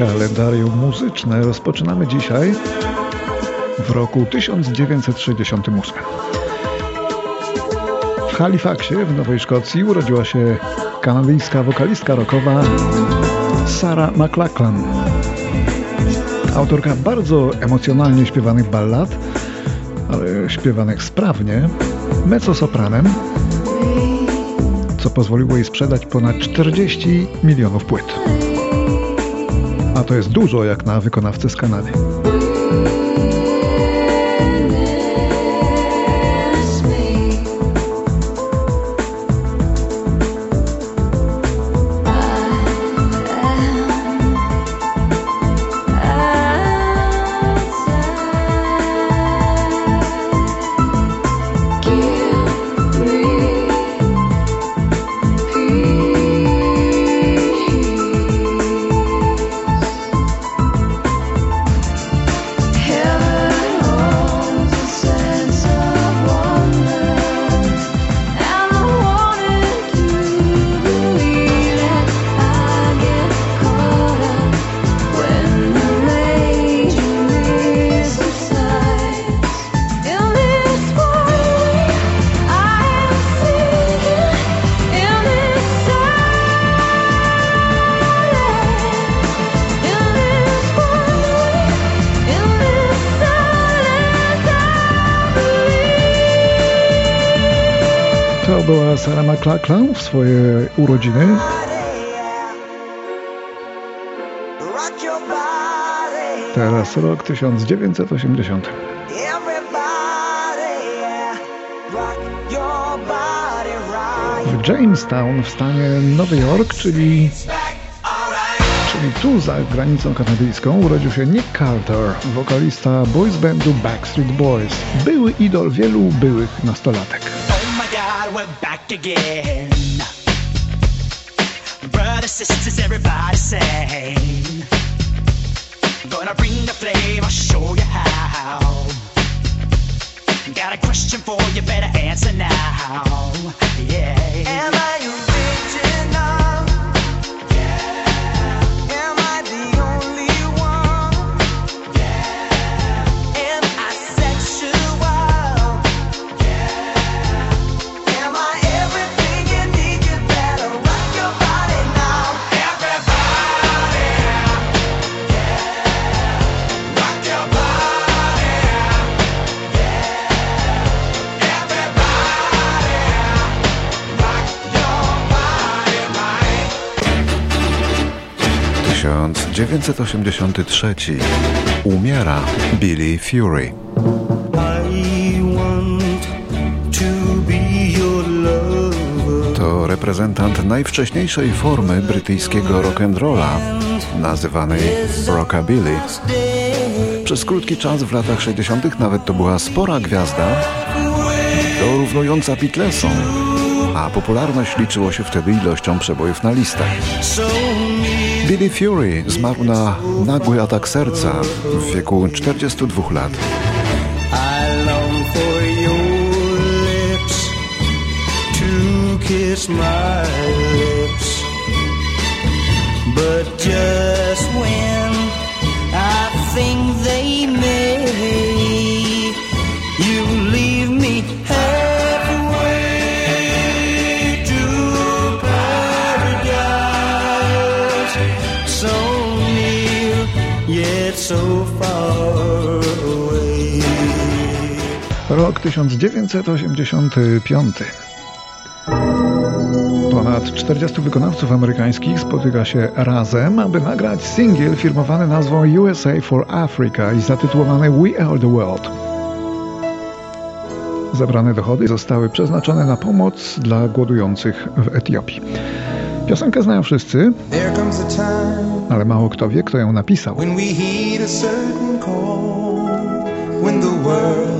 kalendarium muzyczne rozpoczynamy dzisiaj w roku 1968. W Halifaxie w Nowej Szkocji urodziła się kanadyjska wokalistka rockowa Sarah McLachlan. Autorka bardzo emocjonalnie śpiewanych ballad, ale śpiewanych sprawnie, mezzosopranem, co pozwoliło jej sprzedać ponad 40 milionów płyt. A to jest dużo jak na wykonawcę z Kanady. Była Sarah McLachlan w swoje urodziny. Teraz rok 1980. W Jamestown w stanie Nowy Jork, czyli, czyli tu za granicą kanadyjską, urodził się Nick Carter, wokalista boys bandu Backstreet Boys. Były idol wielu byłych nastolatek. We're back again. Brothers, sisters, everybody sing. Gonna bring the flame, I'll show you how. Got a question for you, better answer now. Yeah. 1983 umiera Billy Fury. To reprezentant najwcześniejszej formy brytyjskiego rock'n'rolla, nazywanej rockabilly. Przez krótki czas w latach 60. nawet to była spora gwiazda, dorównująca Beatlesom, a popularność liczyło się wtedy ilością przebojów na listach. Billy Fury zmarł na nagły atak serca w wieku 42 lat. But just when I think Rok 1985. Ponad 40 wykonawców amerykańskich spotyka się razem, aby nagrać singiel firmowany nazwą USA for Africa i zatytułowany We Are the World. Zebrane dochody zostały przeznaczone na pomoc dla głodujących w Etiopii. Piosenkę znają wszyscy, ale mało kto wie, kto ją napisał. when we heed a certain call, when the world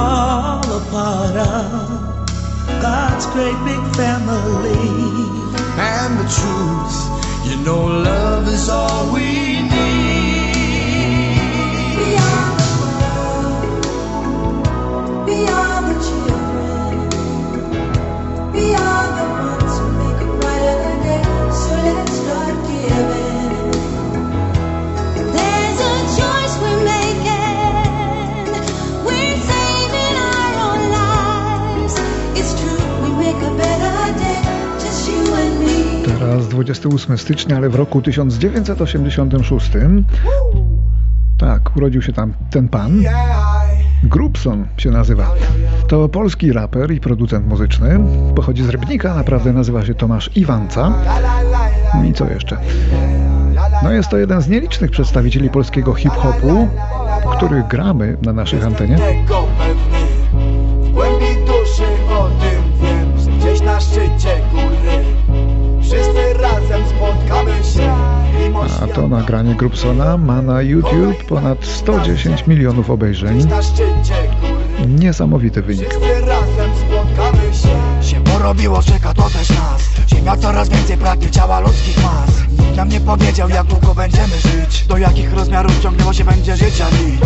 all a part of God's great big family. And the truth, you know, love is all we need. 28 stycznia, ale w roku 1986 tak, urodził się tam ten pan. Grubson się nazywa. To polski raper i producent muzyczny. Pochodzi z Rybnika, naprawdę nazywa się Tomasz Iwanca. I co jeszcze? No jest to jeden z nielicznych przedstawicieli polskiego hip-hopu, który gramy na naszych antenie. A to nagranie Grubsona ma na YouTube ponad 110 milionów obejrzeń. Niesamowity wynik. Porobiło, czeka to też nas. Ziemia coraz więcej pragnie ciała ludzkich mas. Nikt nam nie powiedział jak długo będziemy żyć. Do jakich rozmiarów ciągnęło się będzie życia lić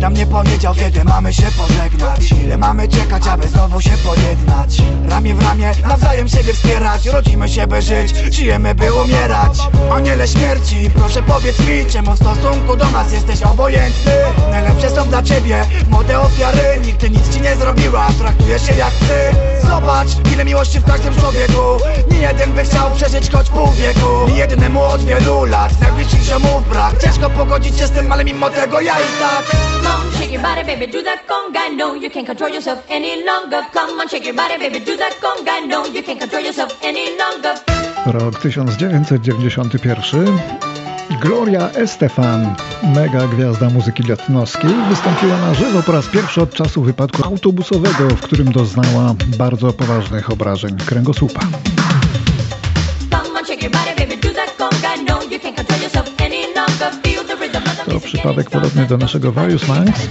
Nikt nam nie powiedział kiedy mamy się pożegnać. Ile mamy czekać aby znowu się pojednać? Ramię w ramię nawzajem siebie wspierać. Rodzimy się by żyć, żyjemy by umierać. Aniele śmierci, proszę powiedz mi Czemu w stosunku do nas jesteś obojętny? Najlepsze są dla ciebie młode ofiary. Nigdy nic ci nie zrobiła, traktujesz się jak ty. Zobacz, ile miłości w każdym człowieku Nie jeden by chciał przeżyć choć pół wieku Nie jednemu od wielu lat Najbliższych ziomów brak Ciężko pogodzić się z tym, ale mimo tego ja i tak Come on, shake your body, baby, do that conga. No, you can't control yourself any longer. Come on, shake your body, baby, do that conga. No, you can't control yourself any longer. Rok 1991. Gloria Estefan, mega gwiazda muzyki latynoskiej, wystąpiła na żywo po raz pierwszy od czasu wypadku autobusowego, w którym doznała bardzo poważnych obrażeń kręgosłupa. To przypadek podobny do naszego Various Minds.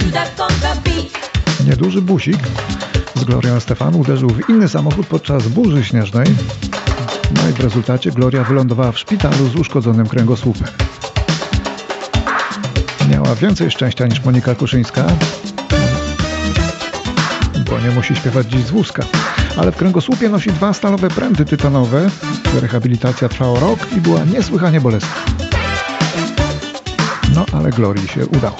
Nieduży busik z Glorią Estefan uderzył w inny samochód podczas burzy śnieżnej. No i w rezultacie Gloria wylądowała w szpitalu z uszkodzonym kręgosłupem. Miała więcej szczęścia niż Monika Kuszyńska, bo nie musi śpiewać dziś z wózka. Ale w kręgosłupie nosi dwa stalowe pręty tytanowe. Rehabilitacja trwała rok i była niesłychanie bolesna. No ale Glorii się udało.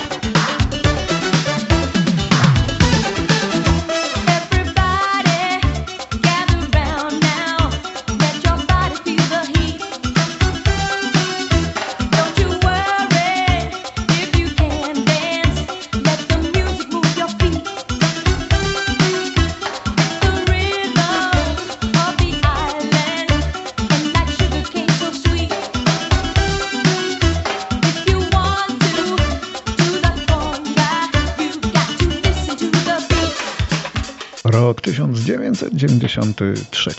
1993.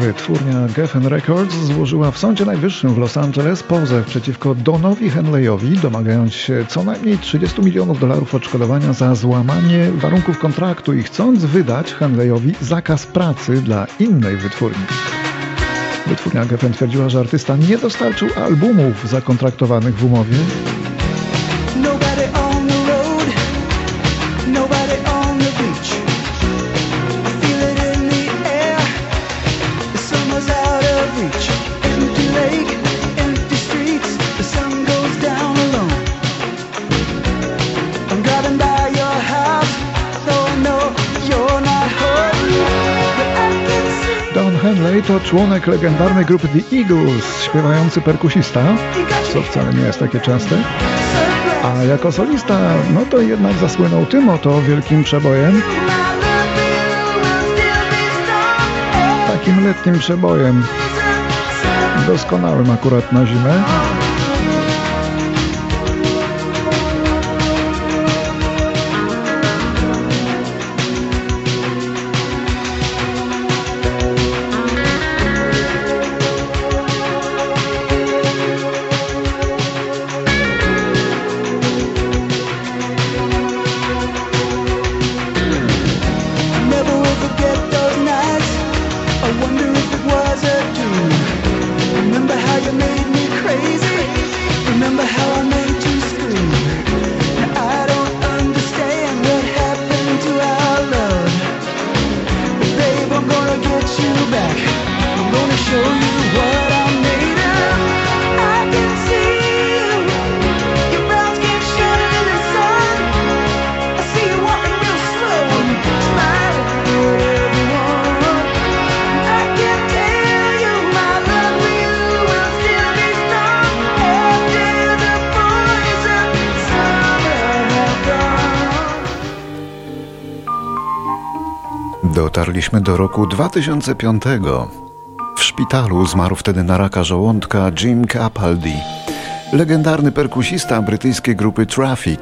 Wytwórnia Geffen Records złożyła w Sądzie Najwyższym w Los Angeles pozew przeciwko Donowi Henleyowi, domagając się co najmniej 30 milionów dolarów odszkodowania za złamanie warunków kontraktu i chcąc wydać Henleyowi zakaz pracy dla innej wytwórni. Wytwórnia Geffen twierdziła, że artysta nie dostarczył albumów zakontraktowanych w umowie, reach. Empty lake, empty streets, the sun goes down alone. I'm driving by your house, though I know you're not Don Henley to członek legendarnej grupy The Eagles, śpiewający perkusista, co wcale nie jest takie częste. A jako solista, no to jednak zasłynął tym oto wielkim przebojem, takim letnim przebojem, doskonałym akurat na zimę. Dotarliśmy do roku 2005. W szpitalu zmarł wtedy na raka żołądka Jim Capaldi, legendarny perkusista brytyjskiej grupy Traffic.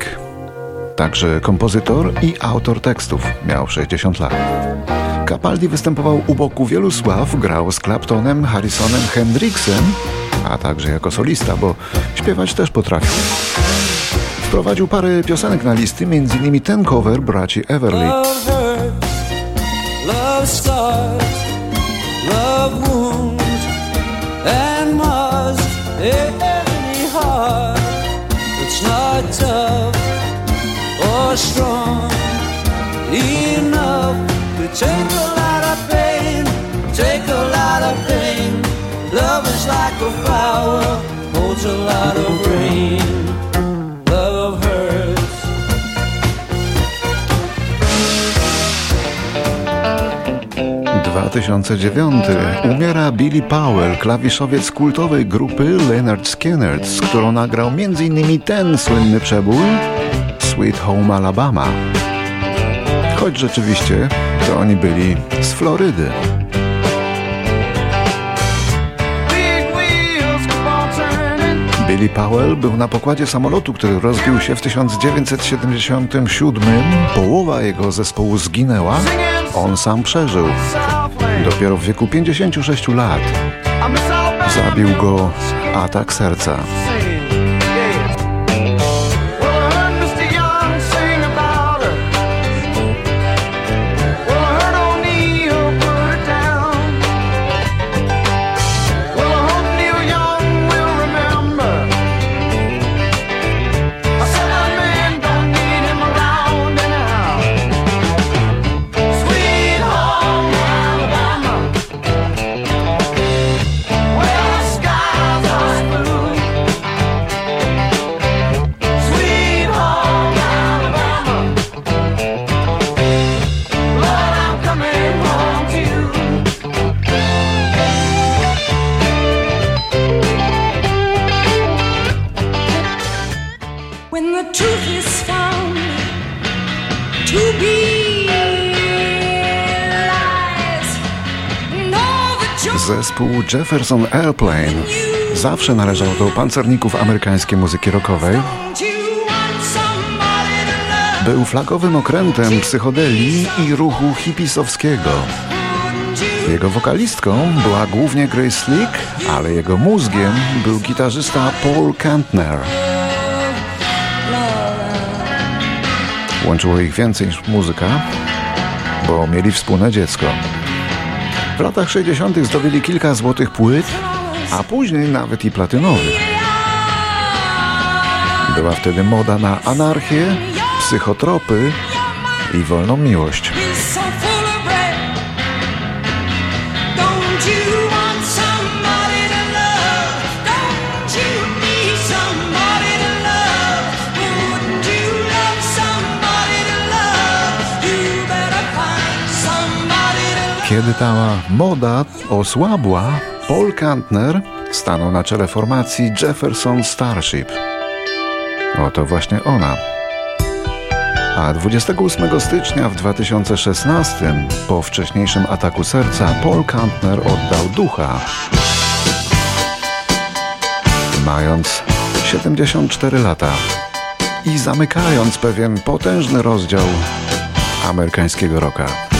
Także kompozytor i autor tekstów. Miał 60 lat. Capaldi występował u boku wielu sław, grał z Claptonem, Harrisonem, Hendrixem, a także jako solista, bo śpiewać też potrafił. Wprowadził parę piosenek na listy, m.in. ten cover braci Everly. Scars, love wounds, and must any heart that's not tough or strong enough to take a lot of pain, take a lot of pain. Love is like a flower, holds a lot of rain. 2009 umiera Billy Powell, klawiszowiec kultowej grupy Leonard Skinner, z którą nagrał m.in. ten słynny przebój Sweet Home Alabama. Choć rzeczywiście to oni byli z Florydy. Billy Powell był na pokładzie samolotu, który rozbił się w 1977. Połowa jego zespołu zginęła. On sam przeżył. Dopiero w wieku 56 lat zabił go atak serca. Zespół Jefferson Airplane zawsze należał do pancerników amerykańskiej muzyki rockowej. Był flagowym okrętem psychodelii i ruchu hipisowskiego. Jego wokalistką była głównie Grace Slick, ale jego mózgiem był gitarzysta Paul Kantner. Łączyło ich więcej niż muzyka, bo mieli wspólne dziecko. W latach 60. zdobyli kilka złotych płyt, a później nawet i platynowych. Była wtedy moda na anarchię, psychotropy i wolną miłość. you Kiedy ta moda osłabła, Paul Kantner stanął na czele formacji Jefferson Starship. Oto właśnie ona. A 28 stycznia w 2016, po wcześniejszym ataku serca, Paul Kantner oddał ducha. Mając 74 lata i zamykając pewien potężny rozdział amerykańskiego rocka.